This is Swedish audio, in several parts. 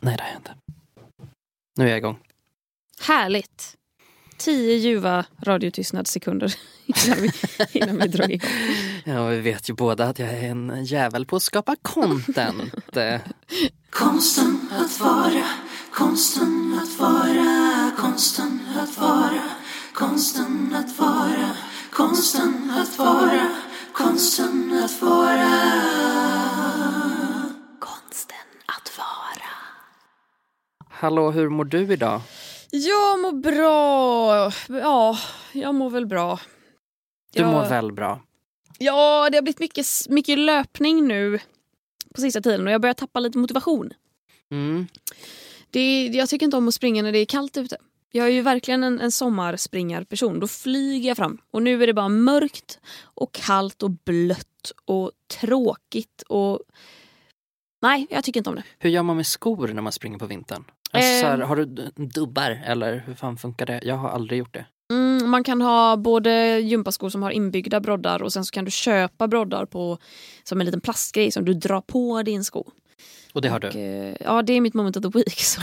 Nej, det har jag inte. Nu är jag igång. Härligt. Tio ljuva radiotystnadssekunder innan vi, innan vi drar igång. Ja, vi vet ju båda att jag är en jävel på att skapa content. Konsten att vara, konsten att vara, konsten att vara, konsten att vara, konsten att vara, konsten att vara. Konsten att vara. Hallå, hur mår du idag? Jag mår bra. Ja, jag mår väl bra. Du jag, mår väl bra? Ja, det har blivit mycket, mycket löpning nu på sista tiden och jag börjar tappa lite motivation. Mm. Det, jag tycker inte om att springa när det är kallt ute. Jag är ju verkligen en, en sommarspringarperson. Då flyger jag fram. Och nu är det bara mörkt och kallt och blött och tråkigt och... Nej, jag tycker inte om det. Hur gör man med skor när man springer på vintern? Alltså, så här, Eh. har du dubbar eller hur fan funkar det? Jag har aldrig gjort det. Mm, man kan ha både gympaskor som har inbyggda broddar och sen så kan du köpa broddar på som en liten plastgrej som du drar på din sko. Och det har Och, du? eh, ja, det är mitt moment of the week. Så.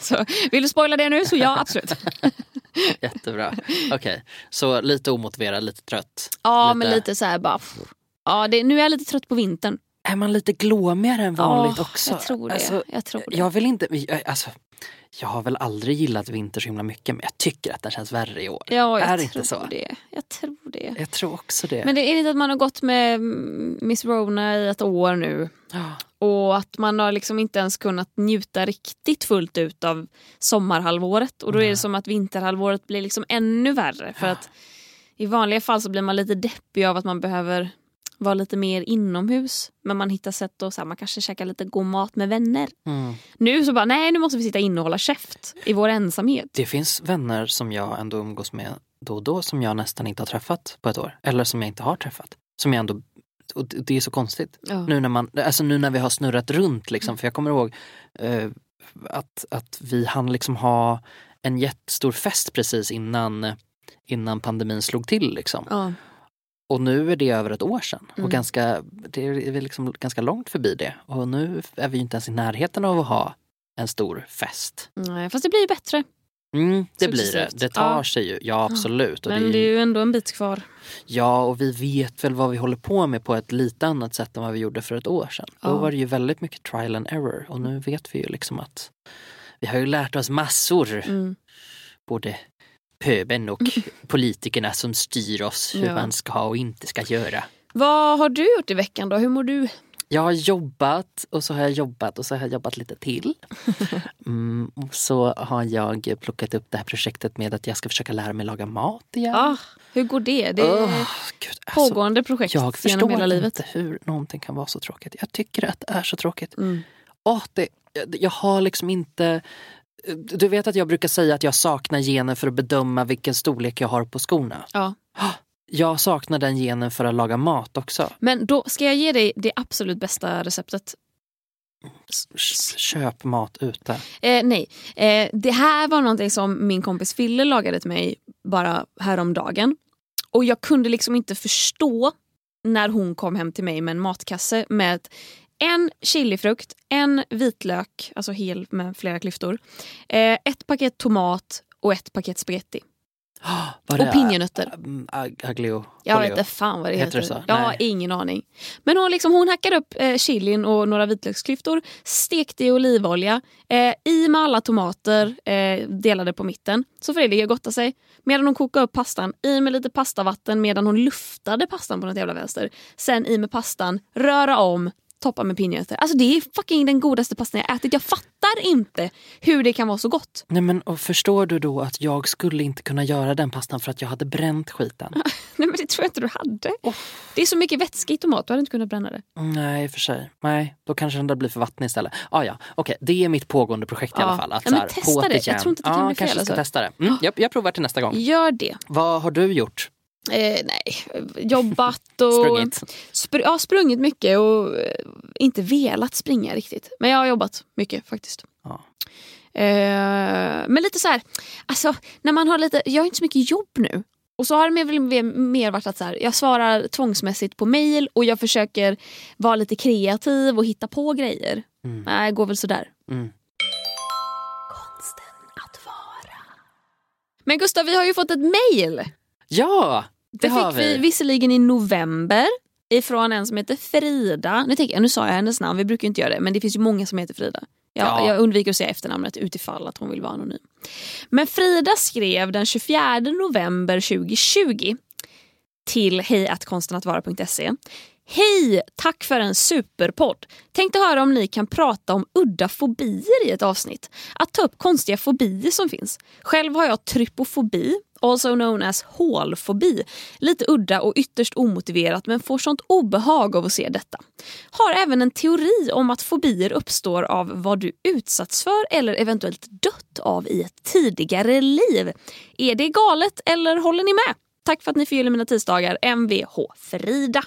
så, vill du spoila det nu så ja, absolut. Jättebra. Okej, så lite omotiverad, lite trött. Ja, Lite- men lite så här bara... pff. Ja, det, nu är jag lite trött på vintern. Är man lite glåmigare än vanligt Ja, också? Jag tror det. Alltså, jag tror det. jag vill inte, alltså, jag har väl aldrig gillat vinter så himla mycket men jag tycker att den känns värre i år. ja, jag är tror inte så? det. Jag tror det. Jag tror också det. Men det är inte att man har gått med Miss Rona i ett år nu Ja. och att man har liksom inte ens kunnat njuta riktigt fullt ut av sommarhalvåret och då är det som att vinterhalvåret blir liksom ännu värre för att i vanliga fall så blir man lite deppig av att man behöver vara lite mer inomhus men man hittar sätt att så här, man kanske käkar lite god mat med vänner. Mm. Nu så bara nej nu måste vi sitta inne och hålla käft i vår ensamhet. Det finns vänner som jag ändå umgås med då och då som jag nästan inte har träffat på ett år. Eller som jag inte har träffat. Som jag ändå, och det det är så konstigt. Ja. Nu när, man, alltså nu när vi har snurrat runt liksom, för jag kommer ihåg eh, att, att vi hann liksom ha en jättestor fest precis innan, innan pandemin slog till. Liksom. Ja. Och nu är det över ett år sedan. Mm. Och ganska, det är liksom ganska långt förbi det. Och nu är vi ju inte ens i närheten av att ha en stor fest. Nej, fast det blir ju bättre. Mm, det blir det. Det tar Ja. sig ju. Ja absolut. Och Men det det är, är ju ändå en bit kvar. Ja och vi vet väl vad vi håller på med på ett lite annat sätt än vad vi gjorde för ett år sedan. Då Ja. var det ju väldigt mycket trial and error och nu vet vi ju liksom att vi har ju lärt oss massor. Mm. Både pöben och politikerna som styr oss hur Ja. man ska och inte ska göra. Vad har du gjort i veckan då? Hur mår du? Jag har jobbat och så har jag jobbat och så har jag jobbat lite till. Mm, så har jag plockat upp det här projektet med att jag ska försöka lära mig laga mat igen. Ah, hur går det? Det är Åh, Gud, alltså, pågående projekt jag genom förstår hela inte livet. hur någonting kan vara så tråkigt. Jag tycker att det är så tråkigt. Mm. Åh, det, jag har liksom inte... Du vet att jag brukar säga att jag saknar genen för att bedöma vilken storlek jag har på skorna. Ja. Jag saknar den genen för att laga mat också. Men då ska jag ge dig det absolut bästa receptet. Köp mat ute. Eh, nej, eh, det här var någonting som min kompis Fille lagade till mig bara häromdagen. Och jag kunde liksom inte förstå när hon kom hem till mig med en matkasse med en chilifrukt, en vitlök, alltså hel med flera klyftor, eh, ett paket tomat och ett paket spaghetti. Var Och det- pinjenötter. Mm, ag- Aglio. Jag vet inte fan vad det Heter heter. det? Jag har ingen aning. Men hon, liksom, hon hackade upp eh, chilin och några vitlöksklyftor, stekte i olivolja, eh, i med alla tomater, eh, delade på mitten. Så får det ligga och gotta sig. Medan hon kokade upp pastan, i med lite pastavatten medan hon luftade pastan på något jävla vänster. Sen i med pastan, röra om, toppa med pinjenötter. Alltså det är fucking den godaste pastan jag ätit. Jag fattar inte hur det kan vara så gott. Nej men och förstår du då att jag skulle inte kunna göra den pastan för att jag hade bränt skiten? Nej men det tror jag inte du hade. Det är så mycket vätska i tomat, du hade inte kunnat bränna det. Nej, i och för sig. Nej, då kanske den där blir för vattnig istället. Ah, ja, okej. Det är mitt pågående projekt i Ja. alla fall. Att Ja, så men här, testa det. igen. Jag tror inte det kan ja, bli fel, kanske ska alltså. testa det. Mm, jag, jag provar till nästa gång. Gör det. Vad har du gjort? Eh, nej, jobbat och... Sprungit? Spr ja, sprungit mycket och eh, inte velat springa riktigt. Men jag har jobbat mycket faktiskt. Ja. Eh, men lite så här, alltså när man har lite, jag har inte så mycket jobb nu. Och så har det mer, mer, varit att så här, jag svarar tvångsmässigt på mail och jag försöker vara lite kreativ och hitta på grejer. Mm. Nej, det går väl sådär. Mm. Konsten att vara. Men Gustav, vi har ju fått ett mail. Ja, det, Det fick vi vi. visserligen i november ifrån en som heter Frida. Nu, tänker jag, nu sa jag hennes namn, vi brukar inte göra det, men det finns ju många som heter Frida. Jag, Ja. jag undviker att säga efternamnet utifall att hon vill vara anonym. Men Frida skrev den 24 november 2020 till hejatkonstenattvara.se. Hej! Tack för en superpodd. Tänkte höra om ni kan prata om udda fobier i ett avsnitt. Att ta upp konstiga fobier som finns. Själv har jag trypofobi, also known as hålfobi. Lite udda och ytterst omotiverat men får sånt obehag av att se detta. Har även en teori om att fobier uppstår av vad du utsatts för eller eventuellt dött av i ett tidigare liv. Är det galet eller håller ni med? Tack för att ni förgyller mina tisdagar. Mvh Frida.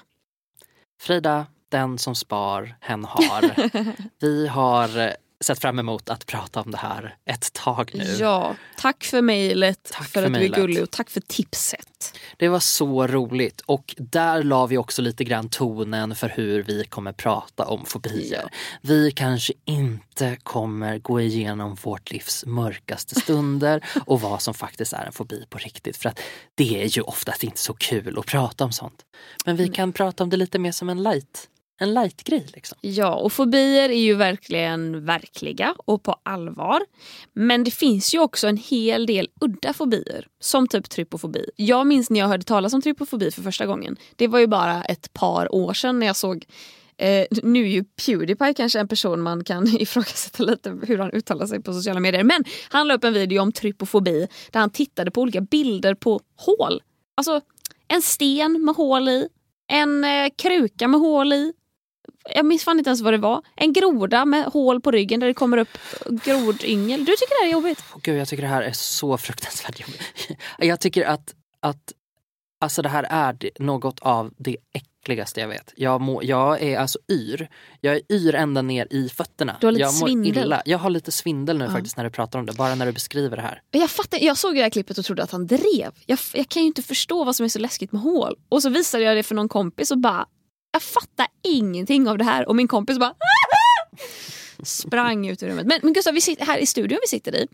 Frida, den som spar, hen har. vi har sett fram emot att prata om det här ett tag nu. Ja, tack för mejlet, Tack för, för att du är gullig och tack för tipset. Det var så roligt och där la vi också lite grann tonen för hur vi kommer prata om fobier. Vi kanske inte kommer gå igenom vårt livs mörkaste stunder och vad som faktiskt är en fobi på riktigt. För att det är ju oftast inte så kul att prata om sånt. Men vi kan prata om det lite mer som en light, en light-grej liksom. Ja, och fobier är ju verkligen verkliga och på allvar. Men det finns ju också en hel del udda fobier, som typ trypofobi. Jag minns när jag hörde talas om trypofobi för första gången. Det var ju bara ett par år sedan när jag såg Eh, nu är ju Pewdiepie kanske en person man kan ifrågasätta lite hur han uttalar sig på sociala medier. Men han la upp en video om trypofobi där han tittade på olika bilder på hål. Alltså en sten med hål i, en eh, kruka med hål i, jag minns fan inte ens vad det var. En groda med hål på ryggen där det kommer upp grodyngel. Du tycker det här är jobbigt? Åh, Gud, jag tycker det här är så fruktansvärt jobbigt. Jag tycker att, att alltså det här är något av det äckligaste jag vet. Jag, må, jag är alltså yr. Jag är yr ända ner i fötterna. Du har lite jag svindel. Illa. Jag har lite svindel nu Ja. faktiskt när du pratar om det. Bara när du beskriver det här. Jag, fattar, jag såg det här klippet och trodde att han drev. Jag, jag kan ju inte förstå vad som är så läskigt med hål. Och så visade jag det för någon kompis och bara, jag fattar ingenting av det här. Och min kompis bara sprang ut ur rummet. Men, men Gustav, vi sitter, här i studion vi sitter i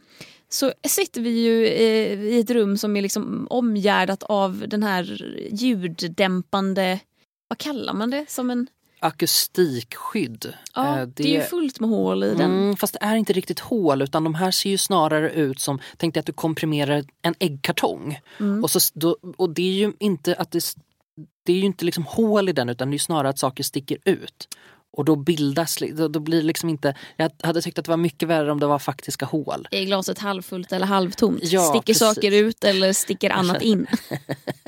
så sitter vi ju eh, i ett rum som är liksom omgärdat av den här ljuddämpande, vad kallar man det? Som en, Akustikskydd. ja, Eh, det... är ju fullt med hål i den. Mm, fast det är inte riktigt hål utan de här ser ju snarare ut som, tänk dig att du komprimerar en äggkartong. Mm. Och, så, då, och det är ju inte att det, det är ju inte liksom hål i den utan det är snarare att saker sticker ut. Och då bildas, då, då blir det liksom inte, jag hade tyckt att det var mycket värre om det var faktiska hål. Är glaset halvfullt eller halvtomt? Ja, sticker precis. saker ut eller sticker annat in?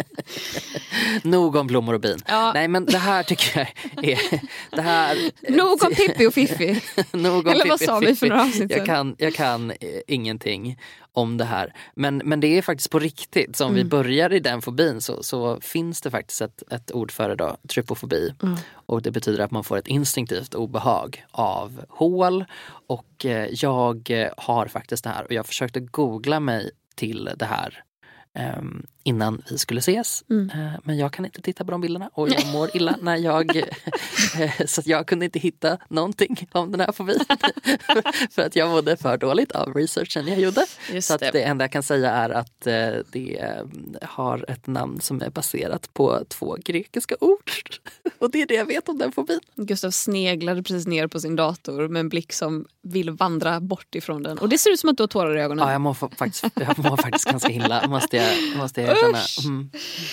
Nog om blommor och bin. Ja. Nej men det här tycker jag är, det här, Nog om Pippi och Fiffi. Nog om Eller vad sa vi för några avsnitt jag kan, jag kan eh, ingenting om det här. Men, men det är faktiskt på riktigt. Så om Mm. vi börjar i den fobin så, så finns det faktiskt ett, ett ord för det då, trypofobi. Mm. Och det betyder att man får ett instinktivt obehag av hål. Och eh, jag har faktiskt det här och jag försökte googla mig till det här ehm, innan vi skulle ses. Mm. Eh, men jag kan inte titta på de bilderna och jag mår illa när jag... eh, så att jag kunde inte hitta någonting om den här fobin. för att jag mådde för dåligt av researchen jag gjorde. Just Så att det. det enda jag kan säga är att eh, det eh, har ett namn som är baserat på två grekiska ord. och det är det jag vet om den fobin. Gustav sneglade precis ner på sin dator med en blick som vill vandra bort ifrån den. Och det ser ut som att du har tårar i ögonen. Ja, jag mår, fa- faktiskt, jag mår faktiskt ganska illa måste jag, måste jag Usch! Mm.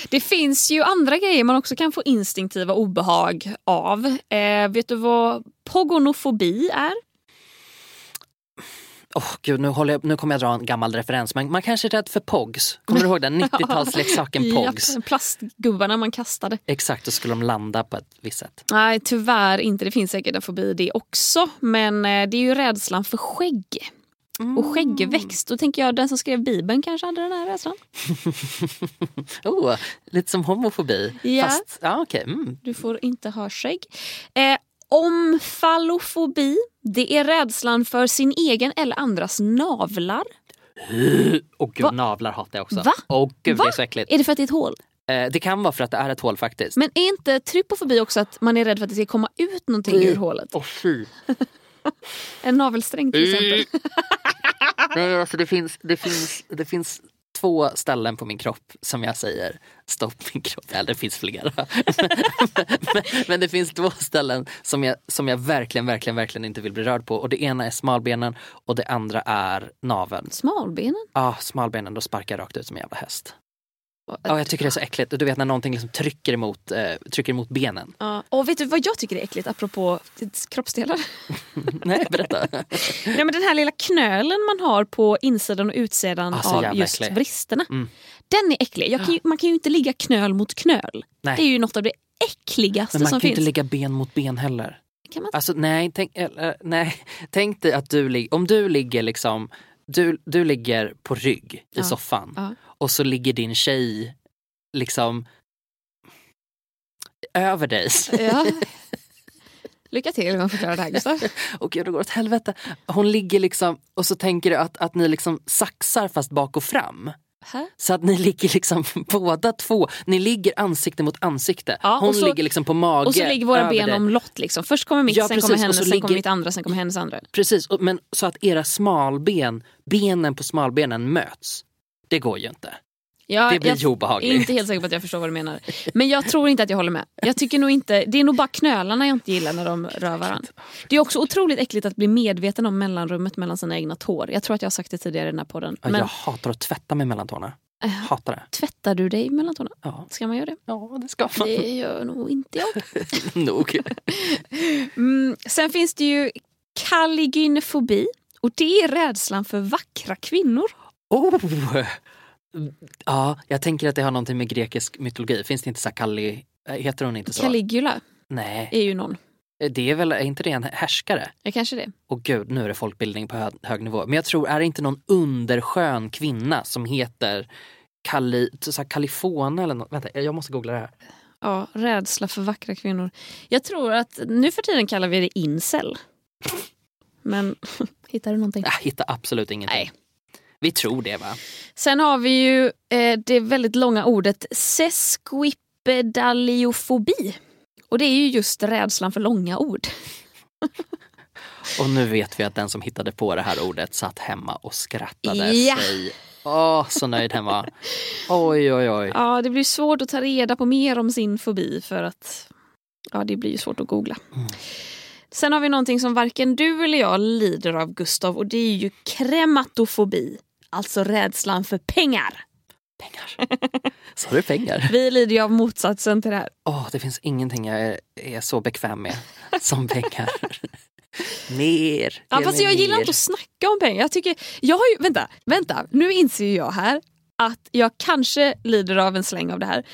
Det finns ju andra grejer man också kan få instinktiva obehag av. Eh, vet du vad pogonofobi är? Åh gud, nu, jag, nu kommer jag dra en gammal referens. Men man kanske är rädd för Pogs. Kommer du ihåg den 90-talsleksaken Pogs? Ja, plastgubbarna man kastade. Exakt, då skulle de landa på ett visst sätt. Nej, tyvärr inte. Det finns säkert en fobi det också. Men eh, det är ju rädslan för skägg. Och skäggväxt. Då tänker jag den som skrev Bibeln kanske hade den här rädslan. Oh, lite som homofobi. Ja. Fast, ja okej. Mm. Du får inte ha skägg. Eh, omfallofobi. Det är rädslan för sin egen eller andras navlar. Och gud, Va? navlar hatar jag också. Va? Och gud, Va? det är så äckligt. Är det för att det är ett hål? Eh, det kan vara för att det är ett hål faktiskt. Men är inte trypofobi också att man är rädd för att det ska komma ut någonting Mm. ur hålet? Åh fy. En navelsträng till exempel. Nej, alltså det finns, det, finns, det finns två ställen på min kropp som jag säger stopp min kropp. Eller det finns flera. men, men det finns två ställen som jag, som jag verkligen, verkligen, verkligen inte vill bli rörd på. Och det ena är smalbenen och det andra är naveln. Smalbenen? Ja, ah, smalbenen, då sparkar jag rakt ut som en jävla häst. Ja, jag tycker det är så äckligt. Du vet när någonting liksom trycker, emot, eh, trycker emot benen. Ja. Och vet du vad jag tycker är äckligt apropå kroppsdelar? Nej, berätta. Nej, men den här lilla knölen man har på insidan och utsidan Ah, så av just äcklig. vristerna. Mm. Den är äcklig. Kan ju, man kan ju inte ligga knöl mot knöl. Nej. Det är ju något av det äckligaste Men man som kan finns. inte lägga ben mot ben heller. Kan man... Alltså nej, tänk, eller, nej. tänk dig att du om du ligger liksom, du, du ligger på rygg i Ja. soffan. Och så ligger din tjej liksom över dig. Ja. Lycka till med att förklara det här Gustav. Och gud, det går åt helvete. Hon ligger liksom och så tänker du att, att ni liksom saxar fast bak och fram. Här? Så att ni ligger liksom båda två, ni ligger ansikte mot ansikte. Ja, Hon så- ligger liksom på mage Och så ligger våra ben omlott. Liksom. Först kommer mitt, Ja, sen precis, kommer hennes, sen kommer ligger- mitt andra, sen kommer hennes andra. Precis, och- men så att era smalben, benen på smalbenen möts. Det går ju inte. Ja, Det blir jag ju obehagligt. är inte helt säker på att jag förstår vad du menar. Men jag tror inte att jag håller med. Jag tycker nog inte, det är nog bara knölarna jag inte gillar när de rör varandra. Det är också otroligt äckligt att bli medveten om mellanrummet mellan sina egna tår. Jag tror att jag har sagt det tidigare i den här podden. Men Jag hatar att tvätta mig mellan tårna. Hatar det. tvättar du dig mellan tårna? Ja, Ska man göra det? ja det ska man Det gör nog inte jag. nog. Mm, sen finns det ju kalligynofobi. Och det är rädslan för vackra kvinnor. Oh. Ja, jag tänker att det har någonting med grekisk mytologi. Finns det inte så Kalli, äh, heter hon inte så? Caligula Nej, är ju någon. det är väl, är inte det en härskare? Ja, kanske det. Och gud, nu är det folkbildning på hög, hög nivå. Men jag tror, är det inte någon underskön kvinna som heter Kalli, så här Kalifona eller något? Vänta, jag måste googla det här. Ja, rädsla för vackra kvinnor. Jag tror att nu för tiden kallar vi det incel. Men hittar du någonting? Jag hittar absolut ingenting. Nej. Vi tror det va? Sen har vi ju eh, det väldigt långa ordet sesquipedaliofobi. Och det är ju just rädslan för långa ord. Och nu vet vi att den som hittade på det här ordet satt hemma och skrattade Ja. sig. Åh, så nöjd hemma. Oj, oj, oj. Ja, det blir svårt att ta reda på mer om sin fobi för att ja, det blir ju svårt att googla. Mm. Sen har vi någonting som varken du eller jag lider av Gustav och det är ju krematofobi. Alltså rädslan för pengar. Pengar. Sa du pengar? Vi lider ju av motsatsen till det här. Åh, det finns ingenting jag är, är så bekväm med som pengar. mer. Ja, fast jag gillar mer. inte att snacka om pengar. Jag tycker, jag har ju, vänta, vänta, nu inser jag här att jag kanske lider av en släng av det här.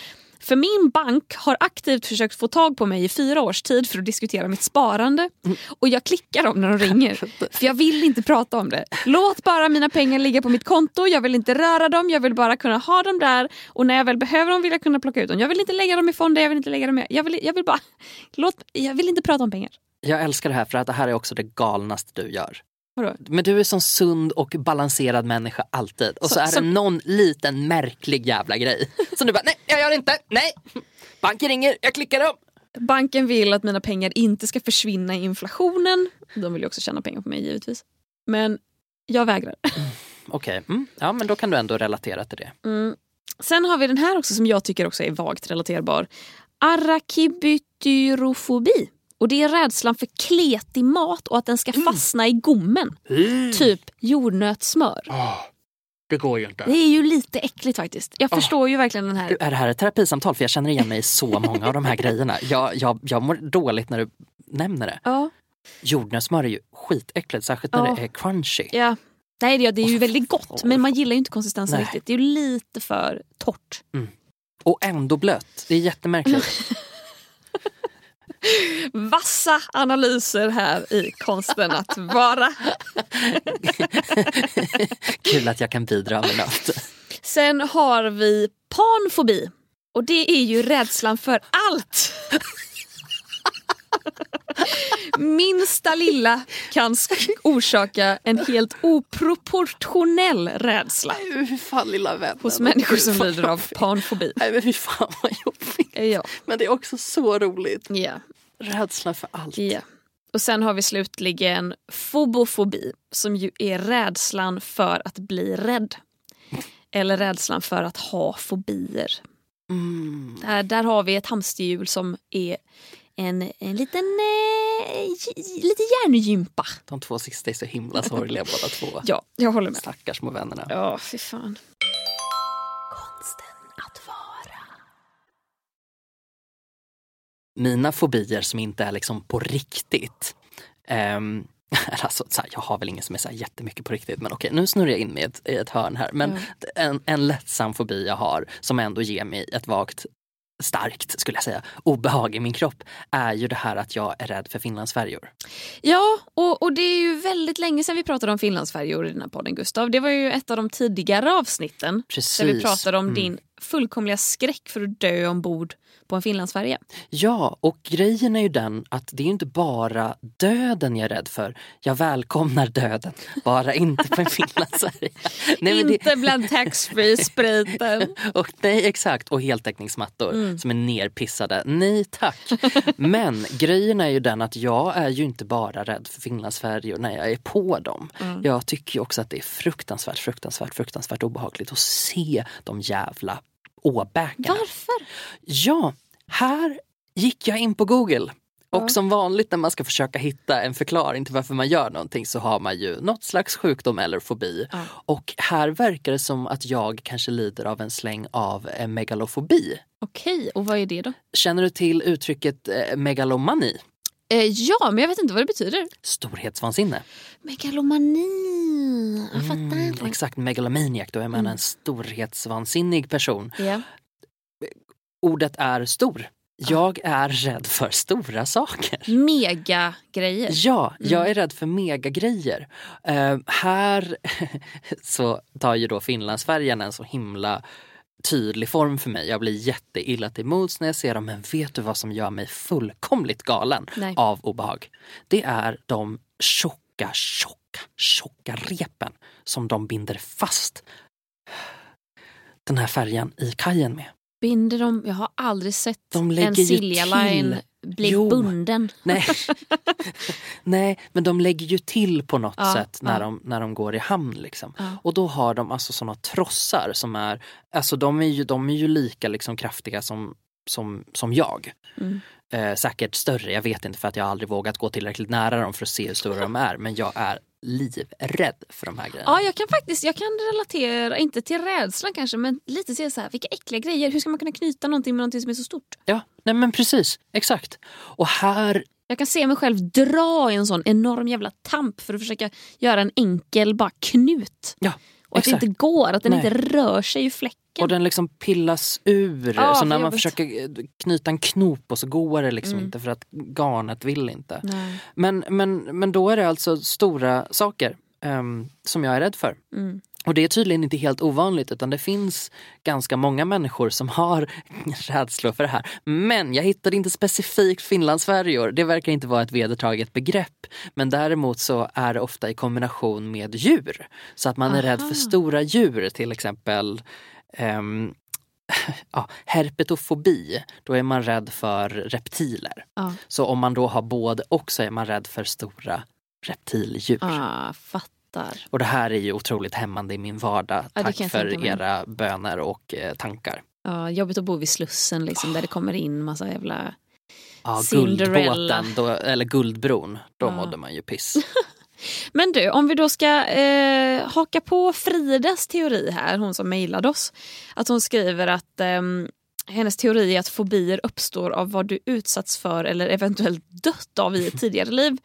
För min bank har aktivt försökt få tag på mig i fyra års tid för att diskutera mitt sparande. Och jag klickar dem när de ringer. För jag vill inte prata om det. Låt bara mina pengar ligga på mitt konto. Jag vill inte röra dem. Jag vill bara kunna ha dem där. Och när jag väl behöver dem vill jag kunna plocka ut dem. Jag vill inte lägga dem i fonder. Jag vill inte lägga dem i... Jag vill, jag vill bara... Låt, jag vill inte prata om pengar. Jag älskar det här för att det här är också det galnaste du gör. Vadå? Men du är som sund och balanserad människa alltid. Och så, Så- är det som- någon liten märklig jävla grej. Så du bara, nej jag gör det inte, nej. Banken ringer, jag klickar dem. Banken vill att mina pengar inte ska försvinna i inflationen. De vill ju också tjäna pengar på mig givetvis. Men jag vägrar. Okej, mm. ja men då kan du ändå relatera till det. Mm. Sen har vi den här också som jag tycker också är vagt relaterbar. Arakibutyrofobi. Och det är rädslan för kletig mat och att den ska fastna i gommen. Typ jordnötssmör. Det går ju inte. Det är ju lite äckligt faktiskt. Jag förstår ju verkligen den här. Du, är det här ett terapisamtal? För jag känner igen mig i så många av de här grejerna. Jag, jag, jag mår dåligt när du nämner det. Ja, Jordnötssmör är ju skitäckligt, särskilt när Ja. det är crunchy. ja. Nej, det är, det är ju väldigt gott men man gillar ju inte konsistensen Nej. riktigt. Det är ju lite för torrt. Och ändå blött. Det är jättemärkligt. Vassa analyser här i konsten att vara. Kul att jag kan bidra med något. Sen har vi panfobi. Och det är ju rädslan för allt. minsta lilla kan orsaka en helt oproportionell rädsla Nej men fan lilla vännen. hos människor som lider av panfobi. Nej men fy fan vad jobbigt. Ja. Men det är också så roligt. Ja. Rädsla för allt. ja. Och sen har vi slutligen fobofobi som ju är rädslan för att bli rädd. Eller rädslan för att ha fobier. Mm. Där, där har vi ett hamsterhjul som är en, en liten eh, lite hjärngympa. De två sista är så himla sorgliga båda två. Ja, jag håller med. Stackars små vännerna. Ja, fy fan. Mina fobier som inte är liksom på riktigt. Um, alltså, så här, jag har väl ingen som är så här jättemycket på riktigt men okej nu snurrar jag in mig i ett, i ett hörn här. Men en, en lättsam fobi jag har som ändå ger mig ett vagt starkt, skulle jag säga, obehag i min kropp är ju det här att jag är rädd för finlandsfärjor. Ja, och, och det är ju väldigt länge sedan vi pratade om finlandsfärjor i den här podden Gustav. Det var ju ett av de tidigare avsnitten Precis. där vi pratade om Mm. din fullkomliga skräck för att dö ombord på en finlandsfärja. Ja, och grejen är ju den att det är inte bara döden jag är rädd för. Jag välkomnar döden, bara inte på en finlandsfärja. Nej, men det- Inte bland taxfree-spriten. Och, nej exakt, och heltäckningsmattor Mm. som är nerpissade. Nej tack. Men grejen är ju den att jag är ju inte bara rädd för finlandsfärjor när jag är på dem. Mm. Jag tycker ju också att det är fruktansvärt, fruktansvärt, fruktansvärt obehagligt att se de jävla åbäkarna. Varför? Ja, här gick jag in på Google. Och som vanligt när man ska försöka hitta en förklaring till varför man gör någonting så har man ju något slags sjukdom eller fobi. Ja. Och här verkar det som att jag kanske lider av en släng av eh, megalofobi. Okej, och vad är det då? Känner du till uttrycket eh, megalomani? Eh, ja, men jag vet inte vad det betyder. Storhetsvansinne. Megalomani. Jag fattar Mm, inte. exakt, megalomaniac, då är man en storhetsvansinnig person. Ja. Ordet är stor. Jag är rädd för stora saker. Mega-grejer. Ja, jag är rädd för megagrejer. Uh, här så tar ju då Finlandsfärjan en så himla tydlig form för mig. Jag blir jätteilla till mods när jag ser dem men vet du vad som gör mig fullkomligt galen Nej. av obehag? Det är de tjocka, tjocka, tjocka repen som de binder fast den här färjan i kajen med. Binder de? Jag har aldrig sett en Silja Line bli Jo. bunden. Nej. Nej, men de lägger ju till på något Ja, sätt när, ja. de, när de går i hamn. Liksom. Ja. Och då har de alltså såna trossar som är, alltså de är ju, de är ju lika liksom kraftiga som, som, som jag. Mm. Eh, säkert större, jag vet inte för att jag aldrig vågat gå tillräckligt nära dem för att se hur stora de är. Men jag är livrädd för de här grejerna. Ja, jag kan faktiskt jag kan relatera, inte till rädslan kanske, men lite till så här, vilka äckliga grejer. Hur ska man kunna knyta någonting med någonting som är så stort? Ja, nej men precis, exakt. Och här Jag kan se mig själv dra i en sån enorm jävla tamp för att försöka göra en enkel bara knut. Ja, Och att exakt. det inte går, att den Nej. inte rör sig i fläcken. Och den liksom pillas ur. Ja, så när man jobbigt. försöker eh, knyta en knop och så går det liksom Mm. inte för att garnet vill inte. Nej. Men, men, men då är det alltså stora saker ehm, som jag är rädd för. Mm. Och det är tydligen inte helt ovanligt utan det finns ganska många människor som har rädslor för det här. Men jag hittade inte specifikt finlandsfärjor. Det verkar inte vara ett vedertaget begrepp. Men däremot så är det ofta i kombination med djur. Så att man är rädd Aha. för stora djur, till exempel ehm, ja, herpetofobi. Då är man rädd för reptiler. Ja. Så om man då har både och så är man rädd för stora reptildjur. Ah, fattar. Och det här är ju otroligt hämmande i min vardag. Ja, Tack för era böner och eh, tankar. Ja, jobbigt att bo vid Slussen liksom, där det kommer in massa jävla... Ja, Cinderella. Guldbåten, då, eller Guldbron, då Ja. mådde man ju piss. Men du, om vi då ska eh, haka på Fridas teori här, hon som mejlade oss. Att hon skriver att eh, hennes teori är att fobier uppstår av vad du utsatts för eller eventuellt dött av i ett tidigare liv.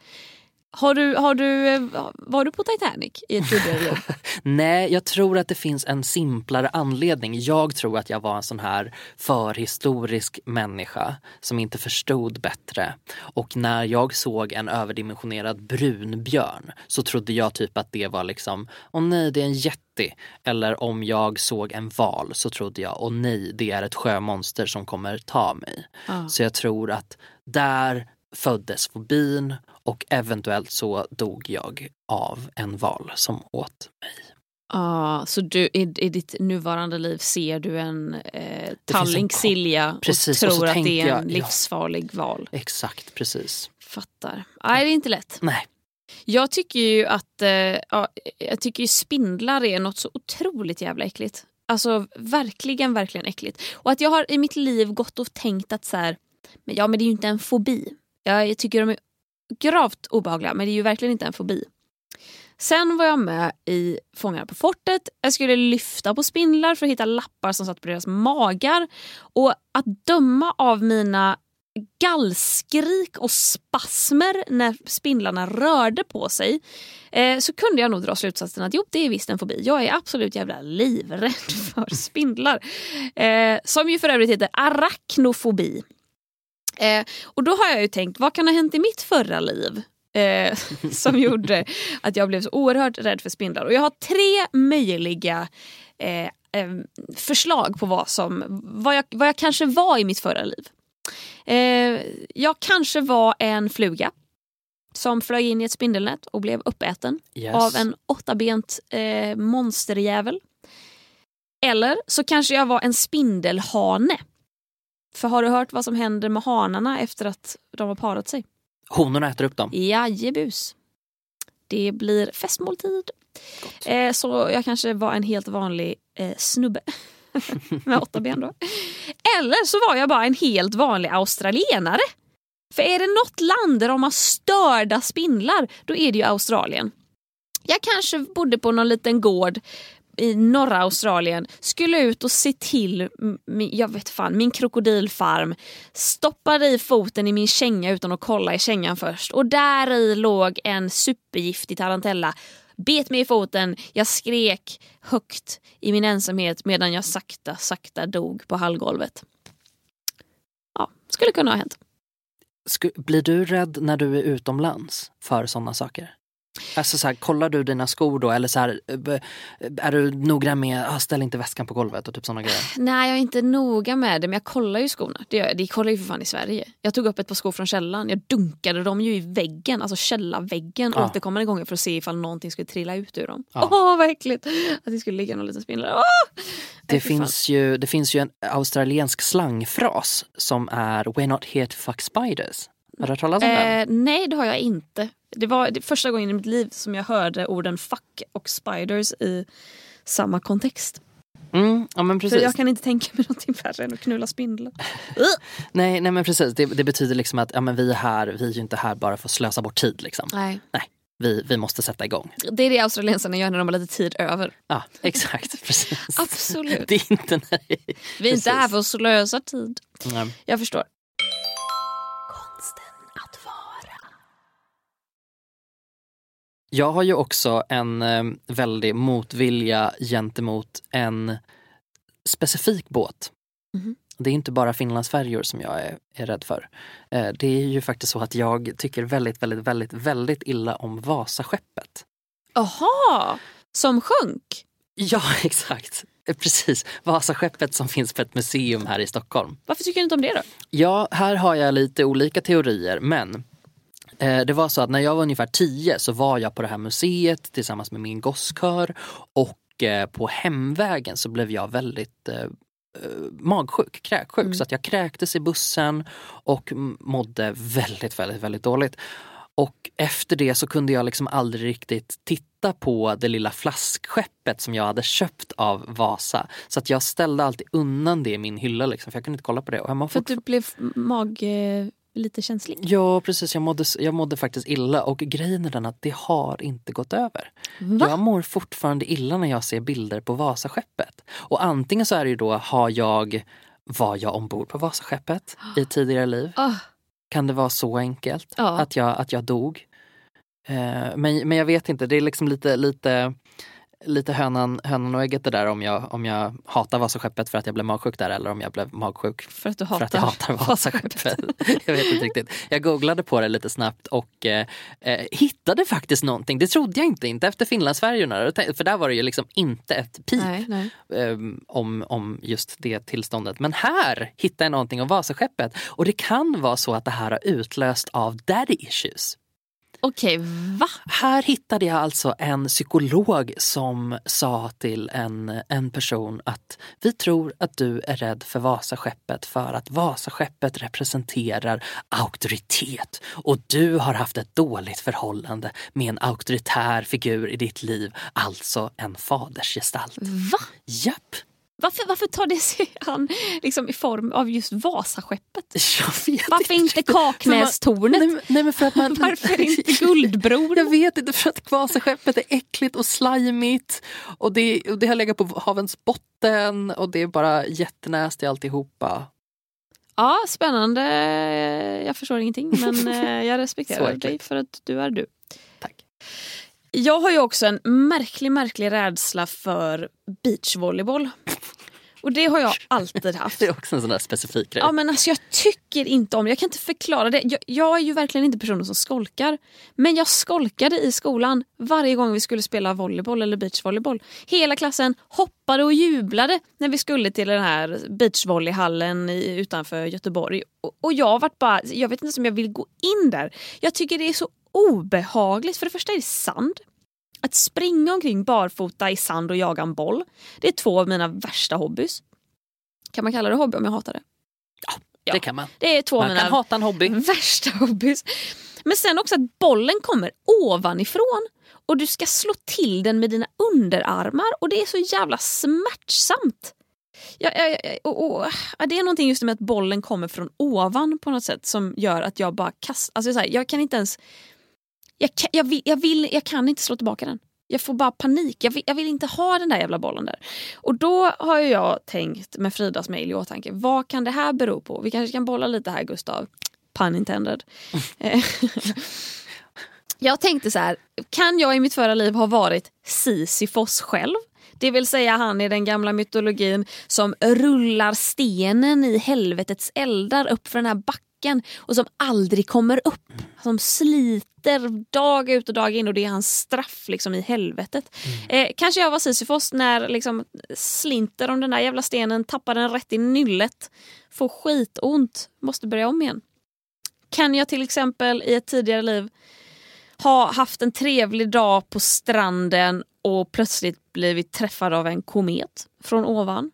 Har du, har du, eh, var du på Titanic i ett tidigare liv? Nej, jag tror att det finns en simplare anledning. Jag tror att jag var en sån här förhistorisk människa som inte förstod bättre. Och när jag såg en överdimensionerad brunbjörn så trodde jag typ att det var liksom, åh nej det är en jätte. Eller om jag såg en val så trodde jag, åh nej det är ett sjömonster som kommer ta mig. Ja. Så jag tror att där föddes fobin och eventuellt så dog jag av en val som åt mig. Ah, så du, i, i ditt nuvarande liv ser du en eh, talling silja och Precis, och tror att det är en jag, ja. livsfarlig val. Exakt, precis. Fattar. Nej, det är inte lätt. Nej, Jag tycker ju att eh, ja, jag tycker ju spindlar är något så otroligt jävla äckligt. Alltså verkligen, verkligen äckligt. Och att jag har i mitt liv gått och tänkt att så här, men ja men det är ju inte en fobi. Jag tycker de är gravt obehagliga men det är ju verkligen inte en fobi. Sen var jag med i Fångarna på fortet. Jag skulle lyfta på spindlar för att hitta lappar som satt på deras magar. Och att döma av mina gallskrik och spasmer när spindlarna rörde på sig eh, så kunde jag nog dra slutsatsen att jo, det är visst en fobi. Jag är absolut jävla livrädd för spindlar. Eh, som ju för övrigt heter arachnofobi. Eh, och då har jag ju tänkt, vad kan ha hänt i mitt förra liv? Eh, som gjorde att jag blev så oerhört rädd för spindlar. Och jag har tre möjliga eh, förslag på vad, som, vad, jag, vad jag kanske var i mitt förra liv. Eh, jag kanske var en fluga som flög in i ett spindelnät och blev uppäten yes. av en åttabent eh, monsterjävel. Eller så kanske jag var en spindelhane. För har du hört vad som händer med hanarna efter att de har parat sig? Honorna äter upp dem. Jajebus. Det blir festmåltid. Eh, så jag kanske var en helt vanlig eh, snubbe. med åtta ben då. Eller så var jag bara en helt vanlig australienare. För är det något land där de har störda spindlar, då är det ju Australien. Jag kanske bodde på någon liten gård i norra Australien, skulle ut och se till min, jag vet fan, min krokodilfarm, stoppade i foten i min känga utan att kolla i kängan först och där i låg en supergiftig tarantella bet mig i foten, jag skrek högt i min ensamhet medan jag sakta, sakta dog på hallgolvet. Ja, skulle kunna ha hänt. Sk Blir du rädd när du är utomlands för sådana saker? Alltså så här, kollar du dina skor då eller så här, eh, är du noggrann med att ställ inte väskan på golvet och typ sådana grejer? Nej, jag är inte noga med det, men jag kollar ju skorna. Det, gör jag. det kollar ju för fan i Sverige. Jag tog upp ett par skor från källan. Jag dunkade dem ju i väggen, alltså källarväggen Ja. återkommande gånger för att se ifall någonting skulle trilla ut ur dem. Åh, Ja. vad äckligt! Att det skulle ligga någon liten spindel. Åh! Det Nej, finns, ju, det finns ju en australiensk slangfras som är We're not here to fuck spiders. Har du hört talas om den? Eh, nej, det har jag inte. Det var det första gången i mitt liv som jag hörde orden fuck och spiders i samma kontext. Mm, ja men För precis. jag kan inte tänka mig någonting värre än att knulla spindlar. Nej, nej men precis, det, det betyder liksom att ja, men vi är här, vi är ju inte här bara för att slösa bort tid liksom. Nej. Vi, vi måste sätta igång. Det är det australiensarna gör när de har lite tid över. Ja, exakt. Precis. Absolut. Det är inte är... Vi är inte här för att slösa tid. Nej. Jag förstår. Jag har ju också en eh, väldig motvilja gentemot en specifik båt. Mhm. Det är inte bara finlandsfärjor som jag är, är rädd för. Eh, det är ju faktiskt så att jag tycker väldigt, väldigt, väldigt, väldigt illa om Vasaskeppet. Aha, som sjönk? Ja, exakt. Eh, Precis. Vasaskeppet som finns på ett museum här i Stockholm. Varför tycker du inte om det då? Ja, här har jag lite olika teorier men det var så att när jag var ungefär 10 så var jag på det här museet tillsammans med min gosskör och eh, på hemvägen så blev jag väldigt eh, eh, magsjuk, kräksjuk. Mm. Så att jag kräktes i bussen och mådde väldigt, väldigt, väldigt dåligt. Och efter det så kunde jag liksom aldrig riktigt titta på det lilla flaskskeppet som jag hade köpt av Vasa. Så att jag ställde alltid undan det i min hylla liksom, för jag kunde inte kolla på det. Och jag För att du blev mag... Lite känslig? Ja precis, jag mådde, jag mådde faktiskt illa och grejen är den att det har inte gått över. Va? Jag mår fortfarande illa när jag ser bilder på Vasaskeppet. Och antingen så är det ju då, har jag, var jag ombord på Vasaskeppet i tidigare liv? Ah, Kan det vara så enkelt? Ja. Att, jag, att jag dog? Eh, men, men jag vet inte, det är liksom lite, lite lite hönan, hönan och ägget det där om jag, om jag hatar Vasaskeppet för att jag blev magsjuk där eller om jag blev magsjuk För att du för hatar, att jag hatar Vasaskeppet. jag vet inte riktigt. Jag googlade på det lite snabbt och eh, eh, hittade faktiskt någonting. Det trodde jag inte, inte efter Finlandsfärjorna. För där var det ju liksom inte ett pip Nej, nej. eh, om, om just det tillståndet. Men här hittade jag någonting om Vasaskeppet och det kan vara så att det här har utlöst av daddy issues. Okej, va? Här hittade jag alltså en psykolog som sa till en, en person att vi tror att du är rädd för Vasaskeppet för att Vasaskeppet representerar auktoritet och du har haft ett dåligt förhållande med en auktoritär figur i ditt liv, alltså en fadersgestalt. Va? Japp! Varför, varför tar det sig an liksom, i form av just Vasaskeppet? Varför inte. Kaknästornet? Nej, nej men för att man... Varför inte Guldbron? Jag vet inte, för att Vasaskeppet är äckligt och slajmigt och det, och det har legat på havens botten och det är bara jättenäst i alltihopa. Ja, spännande. Jag förstår ingenting men eh, jag respekterar dig för att du är du. Tack. Jag har ju också en märklig, märklig rädsla för beachvolleyboll. Och det har jag alltid haft. Det är också en sån där specifik grej. Ja men alltså jag tycker inte om Jag kan inte förklara det. Jag, jag är ju verkligen inte personen som skolkar. Men jag skolkade i skolan varje gång vi skulle spela volleyboll eller beachvolleyboll. Hela klassen hoppade och jublade när vi skulle till den här beachvolleyhallen i, utanför Göteborg. Och, och jag vart bara, jag vet inte om jag vill gå in där. Jag tycker det är så obehagligt. För det första är det sand. Att springa omkring barfota i sand och jaga en boll. Det är två av mina värsta hobbys. Kan man kalla det hobby om jag hatar det? ja. Det kan man. Det är två av Man mina kan hata en hobby. värsta hobbys. Men sen också att bollen kommer ovanifrån och du ska slå till den med dina underarmar och det är så jävla smärtsamt. Ja, ja, ja, och, och, ja, det är någonting just med att bollen kommer från ovan på något sätt som gör att jag bara kastar. Alltså, så här, jag kan inte ens... Jag kan, jag, vill, jag, vill, jag kan inte slå tillbaka den. Jag får bara panik. Jag vill, jag vill inte ha den där jävla bollen där. Och då har jag tänkt med Fridas mejl i åtanke. Vad kan det här bero på? Vi kanske kan bolla lite här Gustav. Pun intended. Jag tänkte så här. Kan jag i mitt förra liv ha varit Sisyfos själv? Det vill säga han i den gamla mytologin som rullar stenen i helvetets eldar upp för den här backen och som aldrig kommer upp. Som sliter dag ut och dag in och det är hans straff liksom i helvetet. Eh, kanske jag var Sisyfos när liksom slinter om den där jävla stenen, tappar den rätt i nyllet, får skitont, måste börja om igen. Kan jag till exempel i ett tidigare liv ha haft en trevlig dag på stranden och plötsligt blivit träffad av en komet från ovan?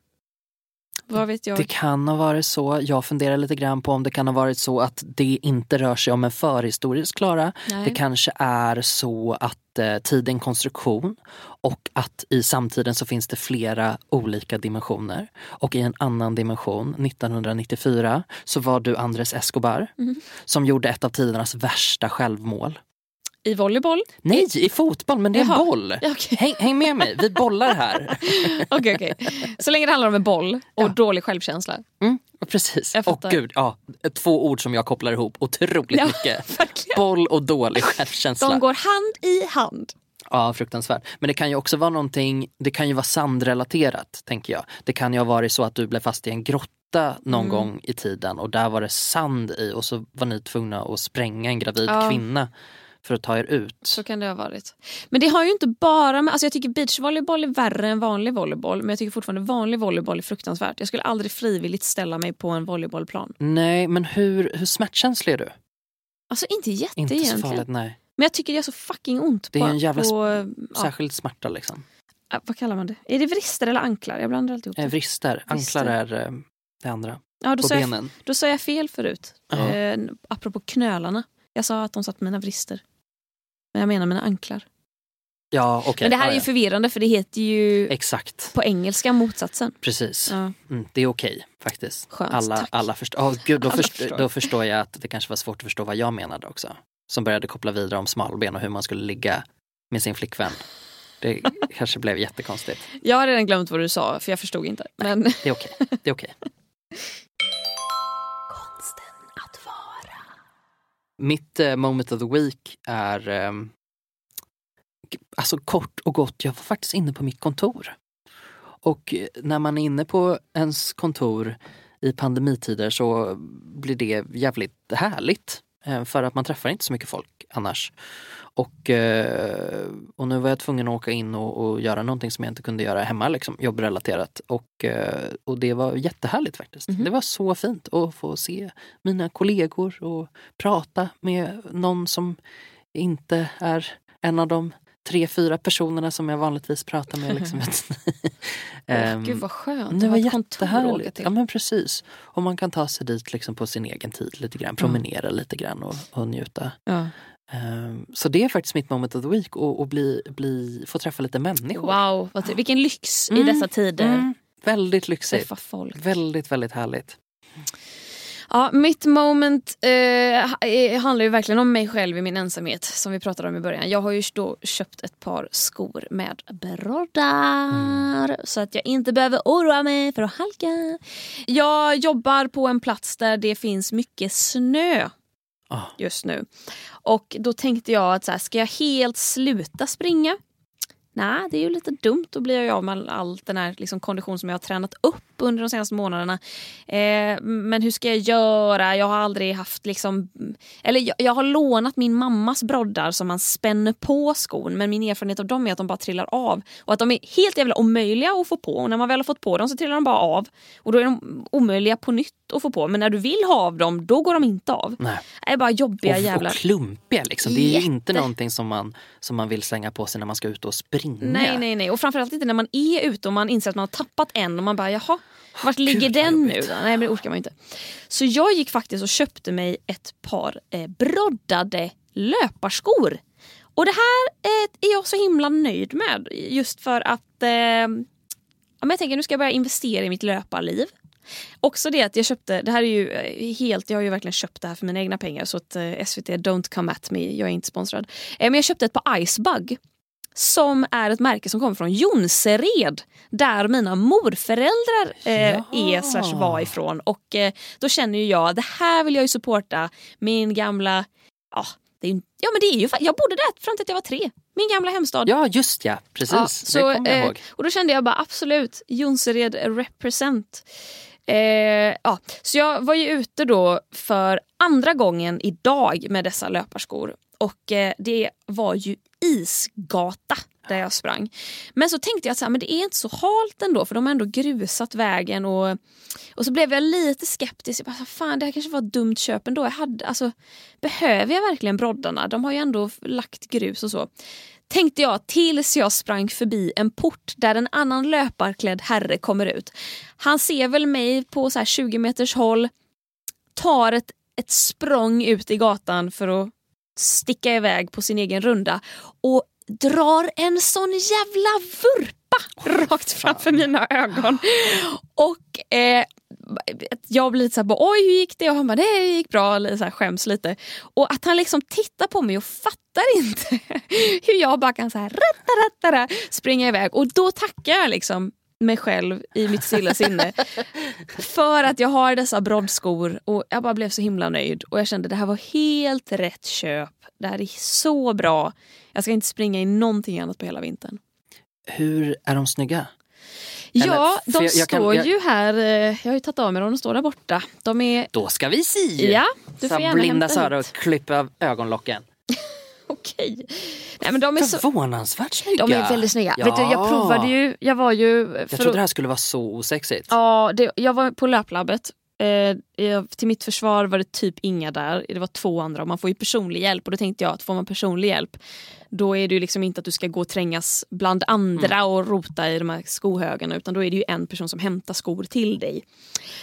Vad vet jag? Det kan ha varit så. Jag funderar lite grann på om det kan ha varit så att det inte rör sig om en förhistorisk Klara. Det kanske är så att eh, tid är en konstruktion och att i samtiden så finns det flera olika dimensioner. Och i en annan dimension, 1994, så var du Andres Escobar Mhm. som gjorde ett av tidernas värsta självmål. I volleyboll? Nej, i fotboll, men det är en Jaha. boll. Ja, Okej, Häng, häng med mig, vi bollar här. okej. okej. Så länge det handlar om en boll och Ja. dålig självkänsla. Mm, precis. Och gud, ja, två ord som jag kopplar ihop otroligt Ja, mycket. verkligen. Boll och dålig självkänsla. De går hand i hand. Ja, fruktansvärt. Men det kan ju också vara någonting, det kan ju vara sandrelaterat, tänker jag. Det kan ju ha varit så att du blev fast i en grotta någon Mm. gång i tiden och där var det sand i och så var ni tvungna att spränga en gravid Ja. kvinna för att ta er ut. Så kan det ha varit. Men det har ju inte bara med... Alltså jag tycker beachvolleyboll är värre än vanlig volleyboll men jag tycker fortfarande vanlig volleyboll är fruktansvärt. Jag skulle aldrig frivilligt ställa mig på en volleybollplan. Nej, men hur, hur smärtkänslig är du? Alltså inte jätte Inte så egentligen. farligt, nej. Men jag tycker det gör så fucking ont. Det är på, en jävla på, ja, Särskilt smärta liksom. vad kallar man det? Är det vrister eller anklar? Jag blandar alltid ihop Eh, det. vrister, anklar är eh, det andra. Ja, då, På sa jag, benen. då sa jag fel förut. Ja. Eh, apropå knölarna. Jag sa att de satt mina vrister. Men jag menar mina anklar. Ja, okej. Men det här ja, är ju ja. förvirrande för det heter ju Exakt, på engelska motsatsen. precis. Ja. Mm, det är okej faktiskt. Skönt, alla, tack. alla förstår. Oh, gud, då, Alla först, förstår. då förstår jag att det kanske var svårt att förstå vad jag menade också. Som började koppla vidare om smalben och hur man skulle ligga med sin flickvän. Det kanske blev jättekonstigt. Jag har redan glömt vad du sa för jag förstod inte. Men Det är okej. Det är okej. Mitt eh, moment of the week är... eh, alltså kort och gott, jag var faktiskt inne på mitt kontor. Och eh, när man är inne på ens kontor i pandemitider så blir det jävligt härligt. eh, För att man träffar inte så mycket folk annars. Och, eh, och nu var jag tvungen att åka in och, och göra någonting som jag inte kunde göra hemma, liksom, jobbrelaterat. Och, eh, och det var jättehärligt faktiskt. Mhm. Det var så fint att få se mina kollegor och prata med någon som inte är en av de tre, fyra personerna som jag vanligtvis pratar med. Liksom. Ehm, Gud vad skönt. det var jättehärligt. Ja men precis. Och man kan ta sig dit liksom på sin egen tid lite grann, promenera lite grann och, och njuta. Ja. Ehm, så det är faktiskt mitt moment of the week och, och bli, bli, få träffa lite människor. Wow, vilken lyx i Mm, dessa tider. Mm, väldigt lyxigt. Väldigt, väldigt härligt. Ja, mitt moment eh, eh, handlar ju verkligen om mig själv i min ensamhet som vi pratade om i början. Jag har ju då köpt ett par skor med broddar så att jag inte behöver oroa mig för att halka. Jag jobbar på en plats där det finns mycket snö Ah. Just nu. Och då tänkte jag att så här, ska jag helt sluta springa? Nej, det är ju lite dumt. Då blir jag av med all den här liksom, kondition som jag har tränat upp under de senaste månaderna. Eh, men hur ska jag göra? Jag har aldrig haft liksom... Eller jag, jag har lånat min mammas broddar som man spänner på skon. Men min erfarenhet av dem är att de bara trillar av. Och att de är helt jävla omöjliga att få på. Och när man väl har fått på dem så trillar de bara av. Och då är de omöjliga på nytt att få på. Men när du vill ha av dem, då går de inte av. Nej. Det är bara jobbiga Och, jävlar. och klumpiga liksom. Det är Jätte. inte någonting som man, som man vill slänga på sig när man ska ut och springa. Nej, nej, nej. Och framförallt inte när man är ute och man inser att man har tappat en och man bara jaha, vart ligger den nu då? Nej men det orkar man inte. Så jag gick faktiskt och köpte mig ett par eh, broddade löparskor. Och det här eh, är jag så himla nöjd med just för att eh, ja, men jag tänker nu ska jag börja investera i mitt löparliv. Också det att jag köpte, det här är ju eh, helt, jag har ju verkligen köpt det här för mina egna pengar så att eh, SVT don't come at me, jag är inte sponsrad. Eh, men jag köpte ett par Icebug som är ett märke som kommer från Jonsered där mina morföräldrar eh, Ja. är slash var ifrån. Och eh, då känner ju jag, det här vill jag ju supporta min gamla, ja, det är, ja men det är ju, jag bodde där fram till att jag var tre. Min gamla hemstad. Ja, just ja. Precis. Ja, det så, kommer jag eh, ihåg. Och då kände jag bara absolut, Jonsered represent. Eh, ja. Så jag var ju ute då för andra gången idag med dessa löparskor. Och eh, det var ju isgata där jag sprang. Men så tänkte jag att så här, men det är inte så halt ändå för de har ändå grusat vägen. Och, och så blev jag lite skeptisk. Jag bara, fan det här kanske var ett dumt köp ändå. Jag hade, alltså, behöver jag verkligen broddarna? De har ju ändå lagt grus och så tänkte jag tills jag sprang förbi en port där en annan löparklädd herre kommer ut. Han ser väl mig på så här 20 meters håll, tar ett, ett språng ut i gatan för att sticka iväg på sin egen runda och drar en sån jävla vurpa rakt framför mina ögon. Och eh, jag blir lite såhär, oj hur gick det? Och han bara, det gick bra, lite så här, skäms lite. Och att han liksom tittar på mig och fattar inte hur jag bara kan så här, ratta, ratta, ratta, springa iväg. Och då tackar jag liksom mig själv i mitt stilla sinne för att jag har dessa broddskor och jag bara blev så himla nöjd och jag kände det här var helt rätt köp. Det här är så bra. Jag ska inte springa i någonting annat på hela vintern. Hur är de snygga? Ja, de jag- jag kan- står jag- ju här. eh, Jag har ju tagit av mig dem, de står där borta. De är... Då ska vi se! Ja, du får gärna blinda Sara och klippa av ögonlocken. Okej. Nej men de är så... Förvånansvärt snygga. De är väldigt snygga. Ja. Vet du, jag provade ju, jag var ju... För Jag trodde det här skulle vara så osexigt. Ja, det, jag var på löplabbet. Eh, jag, till mitt försvar var det typ inga där. Det var två andra och man får ju personlig hjälp. Och då tänkte jag att får man personlig hjälp då är det ju liksom inte att du ska gå och trängas bland andra Mm. och rota i de här skohögarna utan då är det ju en person som hämtar skor till dig.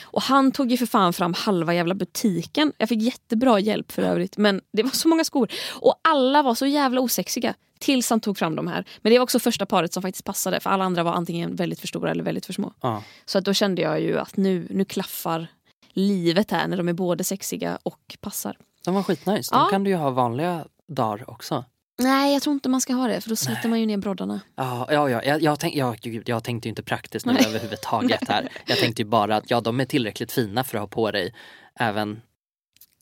Och han tog ju för fan fram halva jävla butiken. Jag fick jättebra hjälp för övrigt men det var så många skor. Och alla var så jävla osexiga tills han tog fram de här. Men det var också första paret som faktiskt passade för alla andra var antingen väldigt för stora eller väldigt för små. Ja. Så att då kände jag ju att nu, nu klaffar livet här när de är både sexiga och passar. De var skitnice. De Ja. kan du ju ha vanliga dagar också. Nej, jag tror inte man ska ha det för då sliter man ju ner broddarna. Ja, ja, ja. Jag, jag, tänk, ja, gud, jag tänkte ju inte praktiskt nu Nej. överhuvudtaget här. Jag tänkte ju bara att ja, de är tillräckligt fina för att ha på dig även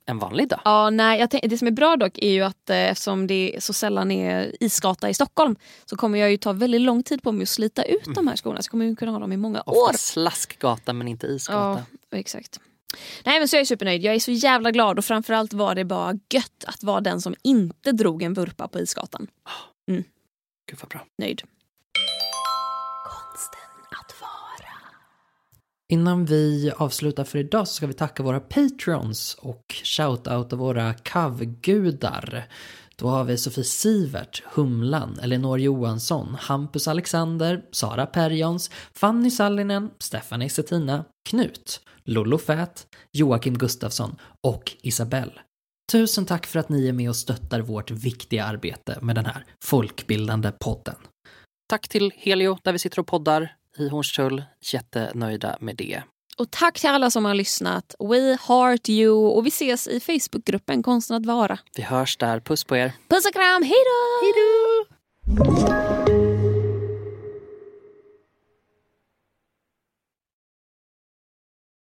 en vanlig dag. Ja, nej, jag tänk, det som är bra dock är ju att eh, eftersom det så sällan är isgata i Stockholm så kommer jag ju ta väldigt lång tid på mig att slita ut de här skorna. Så jag kommer ju kunna ha dem i många år. Ofta slaskgata men inte isgata. Ja, exakt. Nej men så är jag supernöjd. Jag är så jävla glad och framförallt var det bara gött att vara den som inte drog en vurpa på Isgatan. Gud vad bra. Nöjd. Konsten att vara. Innan vi avslutar för idag så ska vi tacka våra patrons och shoutouta våra kavgudar. Då har vi Sofie Sivert, Humlan, Elinor Johansson, Hampus Alexander, Sara Perjons, Fanny Sallinen, Stephanie Settina, Knut, Lollo Fät, Joakim Gustafsson och Isabelle. Tusen tack för att ni är med och stöttar vårt viktiga arbete med den här folkbildande podden. Tack till Helio där vi sitter och poddar i Hornstull. Jättenöjda med det. Och tack till alla som har lyssnat. We heart you och vi ses i Facebookgruppen Konsten att vara. Vi hörs där. Puss på er. Puss och kram, hej då! Hej då!